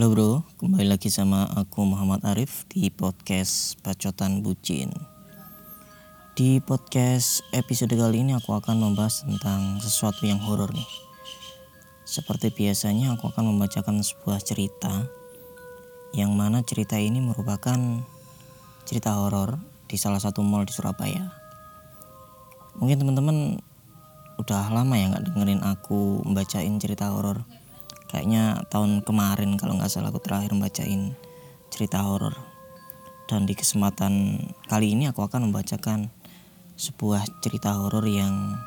Halo bro, kembali lagi sama aku Muhammad Arif di podcast Bacotan Bucin. Di podcast episode kali ini aku akan membahas tentang sesuatu yang horor nih. Seperti biasanya aku akan membacakan sebuah cerita yang mana cerita ini merupakan cerita horor di salah satu mall di Surabaya. Mungkin teman-teman udah lama ya nggak dengerin aku membacain cerita horor kayaknya tahun kemarin kalau nggak salah aku terakhir membacain cerita horor. Dan di kesempatan kali ini aku akan membacakan sebuah cerita horor yang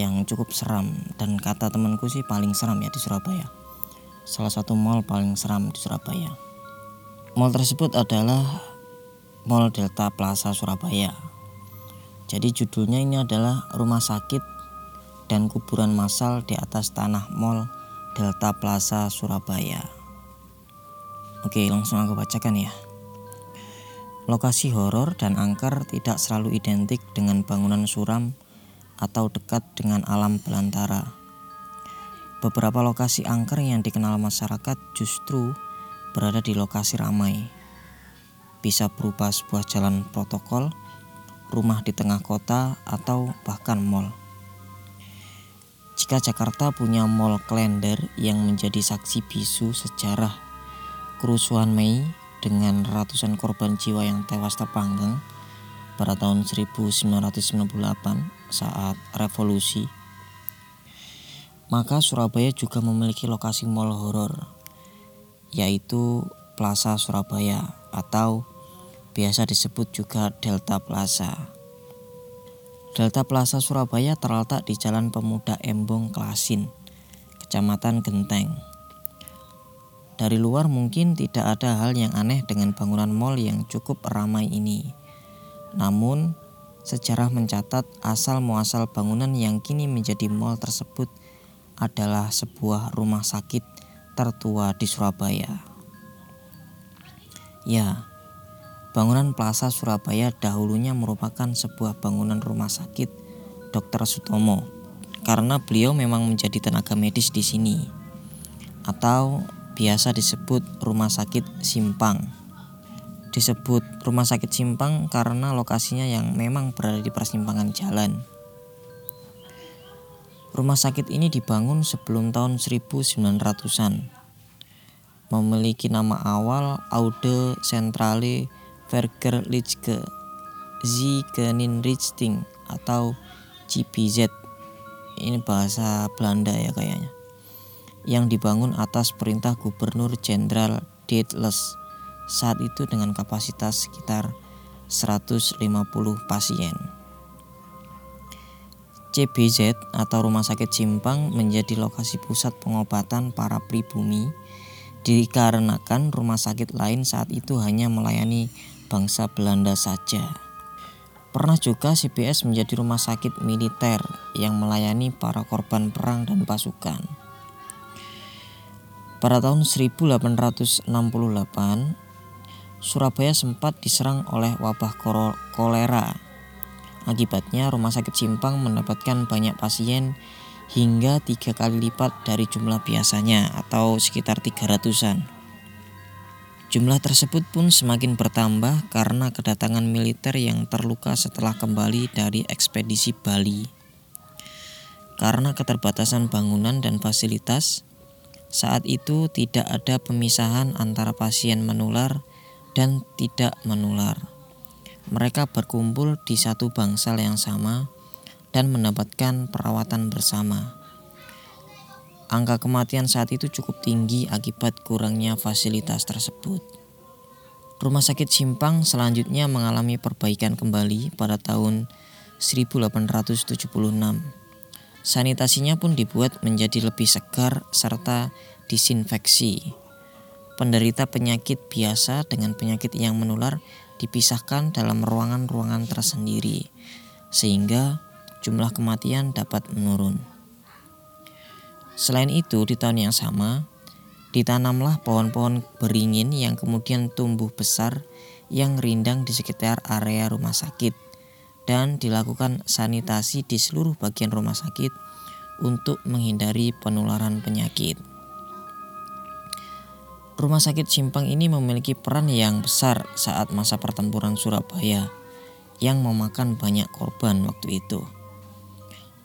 yang cukup seram. Dan kata temanku sih paling seram ya di Surabaya. Salah satu mall paling seram di Surabaya. Mall tersebut adalah Mall Delta Plaza Surabaya. Jadi judulnya ini adalah rumah sakit dan kuburan massal di atas tanah mall Delta Plaza Surabaya. Oke, langsung aku bacakan ya. Lokasi horor dan angker tidak selalu identik dengan bangunan suram atau dekat dengan alam belantara. Beberapa lokasi angker yang dikenal masyarakat justru berada di lokasi ramai. Bisa berupa sebuah jalan protokol, rumah di tengah kota, atau bahkan mall. Jika Jakarta punya Mall Klender yang menjadi saksi bisu sejarah kerusuhan Mei dengan ratusan korban jiwa yang tewas terpanggang pada tahun 1998 saat revolusi, maka Surabaya juga memiliki lokasi mall horor, yaitu Plaza Surabaya atau biasa disebut juga Delta Plaza. Delta Plaza Surabaya terletak di Jalan Pemuda Embong Klasin, Kecamatan Genteng. Dari luar mungkin tidak ada hal yang aneh dengan bangunan mall yang cukup ramai ini. Namun, sejarah mencatat asal muasal bangunan yang kini menjadi mall tersebut adalah sebuah rumah sakit tertua di Surabaya. Ya, Bangunan Plaza Surabaya dahulunya merupakan sebuah bangunan rumah sakit Dr. Sutomo karena beliau memang menjadi tenaga medis di sini atau biasa disebut Rumah Sakit Simpang. Disebut Rumah Sakit Simpang karena lokasinya yang memang berada di persimpangan jalan. Rumah sakit ini dibangun sebelum tahun 1900-an. Memiliki nama awal Aude Centrale Verkerlichke, Ziekeninrichting atau GPZ. Ini bahasa Belanda ya kayaknya. Yang dibangun atas perintah Gubernur Jenderal Dietles saat itu dengan kapasitas sekitar 150 pasien. CBZ atau Rumah Sakit Simpang menjadi lokasi pusat pengobatan para pribumi dikarenakan rumah sakit lain saat itu hanya melayani bangsa Belanda saja. Pernah juga CBS menjadi rumah sakit militer yang melayani para korban perang dan pasukan. Pada tahun 1868, Surabaya sempat diserang oleh wabah kolera. Akibatnya, rumah sakit Simpang mendapatkan banyak pasien hingga tiga kali lipat dari jumlah biasanya atau sekitar 300-an. Jumlah tersebut pun semakin bertambah karena kedatangan militer yang terluka setelah kembali dari ekspedisi Bali. Karena keterbatasan bangunan dan fasilitas, saat itu tidak ada pemisahan antara pasien menular dan tidak menular. Mereka berkumpul di satu bangsal yang sama dan mendapatkan perawatan bersama. Angka kematian saat itu cukup tinggi akibat kurangnya fasilitas tersebut. Rumah sakit Simpang selanjutnya mengalami perbaikan kembali pada tahun 1876. Sanitasinya pun dibuat menjadi lebih segar serta disinfeksi. Penderita penyakit biasa dengan penyakit yang menular dipisahkan dalam ruangan-ruangan tersendiri, sehingga jumlah kematian dapat menurun. Selain itu, di tahun yang sama, ditanamlah pohon-pohon beringin yang kemudian tumbuh besar yang rindang di sekitar area rumah sakit dan dilakukan sanitasi di seluruh bagian rumah sakit untuk menghindari penularan penyakit. Rumah sakit Simpang ini memiliki peran yang besar saat masa pertempuran Surabaya yang memakan banyak korban waktu itu.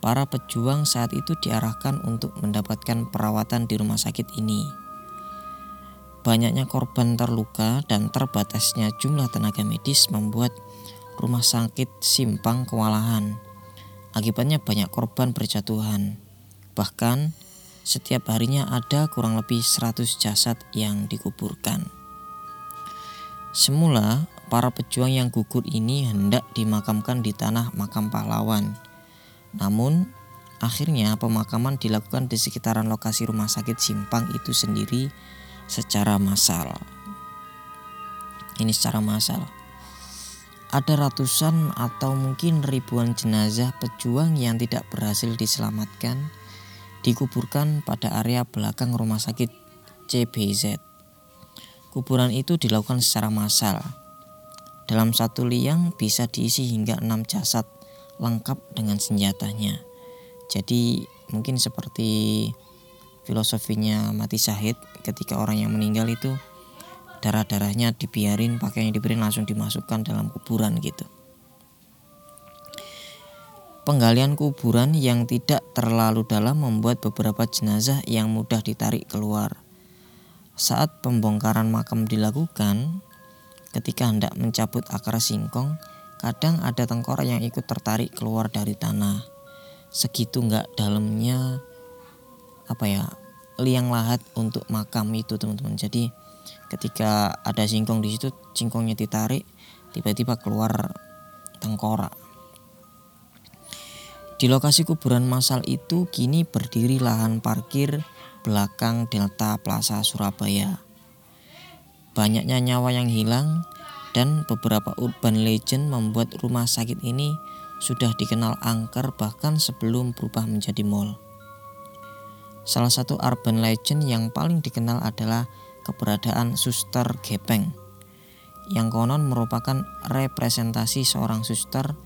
Para pejuang saat itu diarahkan untuk mendapatkan perawatan di rumah sakit ini. Banyaknya korban terluka dan terbatasnya jumlah tenaga medis membuat rumah sakit Simpang kewalahan. Akibatnya banyak korban berjatuhan. Bahkan setiap harinya ada kurang lebih 100 jasad yang dikuburkan. Semula, para pejuang yang gugur ini hendak dimakamkan di tanah makam pahlawan. Namun, akhirnya pemakaman dilakukan di sekitaran lokasi rumah sakit Simpang itu sendiri secara massal. Ini secara massal. Ada ratusan atau mungkin ribuan jenazah pejuang yang tidak berhasil diselamatkan dikuburkan pada area belakang rumah sakit CBZ. Kuburan itu dilakukan secara massal. Dalam satu liang bisa diisi hingga enam jasad lengkap dengan senjatanya. Jadi mungkin seperti filosofinya mati syahid ketika orang yang meninggal itu darah-darahnya dibiarin pakainya diberi langsung dimasukkan dalam kuburan gitu. Penggalian kuburan yang tidak terlalu dalam membuat beberapa jenazah yang mudah ditarik keluar. Saat pembongkaran makam dilakukan, ketika hendak mencabut akar singkong, kadang ada tengkorak yang ikut tertarik keluar dari tanah. Segitu nggak dalamnya apa ya liang lahat untuk makam itu teman-teman. Jadi ketika ada singkong di situ, singkongnya ditarik, tiba-tiba keluar tengkorak. Di lokasi kuburan massal itu kini berdiri lahan parkir belakang Delta Plaza Surabaya. Banyaknya nyawa yang hilang dan beberapa urban legend membuat rumah sakit ini sudah dikenal angker bahkan sebelum berubah menjadi mall. Salah satu urban legend yang paling dikenal adalah keberadaan suster gepeng yang konon merupakan representasi seorang suster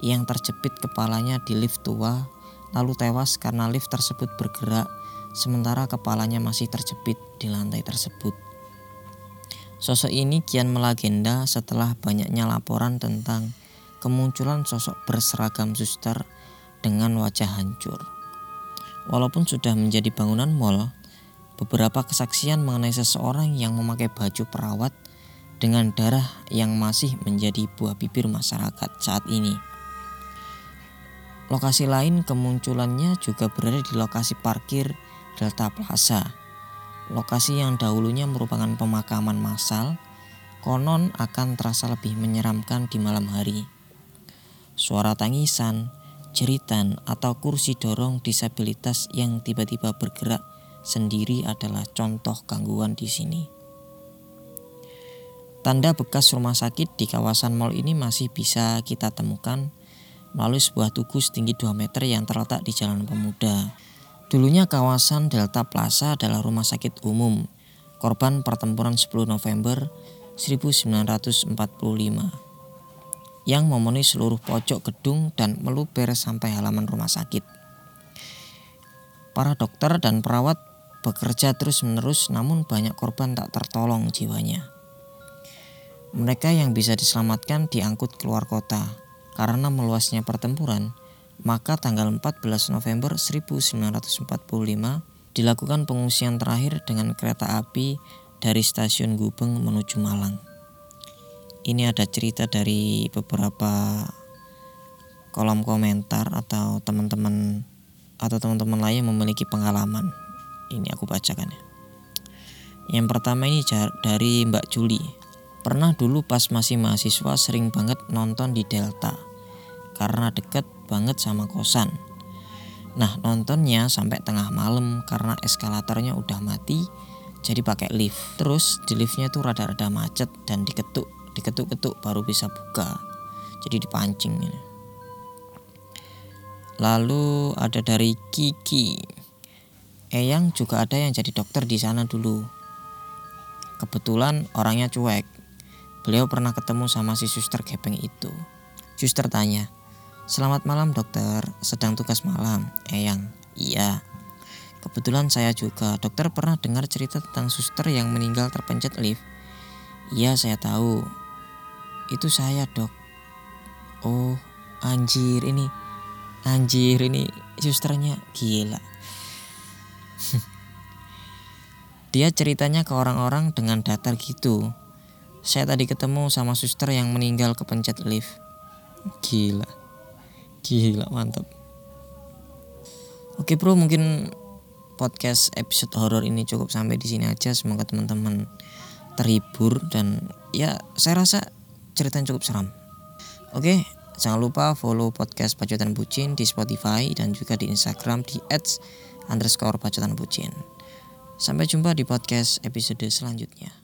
yang terjepit kepalanya di lift tua lalu tewas karena lift tersebut bergerak sementara kepalanya masih terjepit di lantai tersebut. Sosok ini kian melegenda setelah banyaknya laporan tentang kemunculan sosok berseragam suster dengan wajah hancur. Walaupun sudah menjadi bangunan mall, beberapa kesaksian mengenai seseorang yang memakai baju perawat dengan darah yang masih menjadi buah bibir masyarakat saat ini. Lokasi lain kemunculannya juga berada di lokasi parkir Delta Plaza. Lokasi yang dahulunya merupakan pemakaman massal, konon akan terasa lebih menyeramkan di malam hari. Suara tangisan, jeritan, atau kursi dorong disabilitas yang tiba-tiba bergerak sendiri adalah contoh gangguan di sini. Tanda bekas rumah sakit di kawasan mall ini masih bisa kita temukan melalui sebuah tugu setinggi 2 meter yang terletak di Jalan Pemuda. Dulunya kawasan Delta Plaza adalah rumah sakit umum korban pertempuran 10 November 1945 yang memenuhi seluruh pojok gedung dan meluber sampai halaman rumah sakit. Para dokter dan perawat bekerja terus-menerus namun banyak korban tak tertolong jiwanya. Mereka yang bisa diselamatkan diangkut keluar kota karena meluasnya pertempuran, maka tanggal 14 November 1945 dilakukan pengungsian terakhir dengan kereta api dari stasiun Gubeng menuju Malang. Ini ada cerita dari beberapa kolom komentar atau teman-teman atau teman-teman lain yang memiliki pengalaman. Ini aku bacakan ya. Yang pertama ini dari Mbak Juli. Pernah dulu pas masih mahasiswa sering banget nonton di Delta karena deket banget sama kosan. Nah nontonnya sampai tengah malam karena eskalatornya udah mati jadi pakai lift. Terus di liftnya tuh rada-rada macet dan diketuk, diketuk-ketuk baru bisa buka. Jadi dipancing. Lalu ada dari Kiki. Eyang juga ada yang jadi dokter di sana dulu. Kebetulan orangnya cuek. Beliau pernah ketemu sama si suster gepeng itu. Suster tanya, Selamat malam dokter, sedang tugas malam. Eyang, iya. Kebetulan saya juga. Dokter pernah dengar cerita tentang suster yang meninggal terpencet lift. Iya, saya tahu. Itu saya, Dok. Oh, anjir ini. Anjir ini susternya gila. Dia ceritanya ke orang-orang dengan datar gitu. Saya tadi ketemu sama suster yang meninggal kepencet lift. Gila. Gila, mantap. Oke, Bro, mungkin podcast episode horor ini cukup sampai di sini aja. Semoga teman-teman terhibur dan ya saya rasa ceritanya cukup seram. Oke, jangan lupa follow podcast Pacutan Bucin di Spotify dan juga di Instagram di @underscore Pacutan Bucin. Sampai jumpa di podcast episode selanjutnya.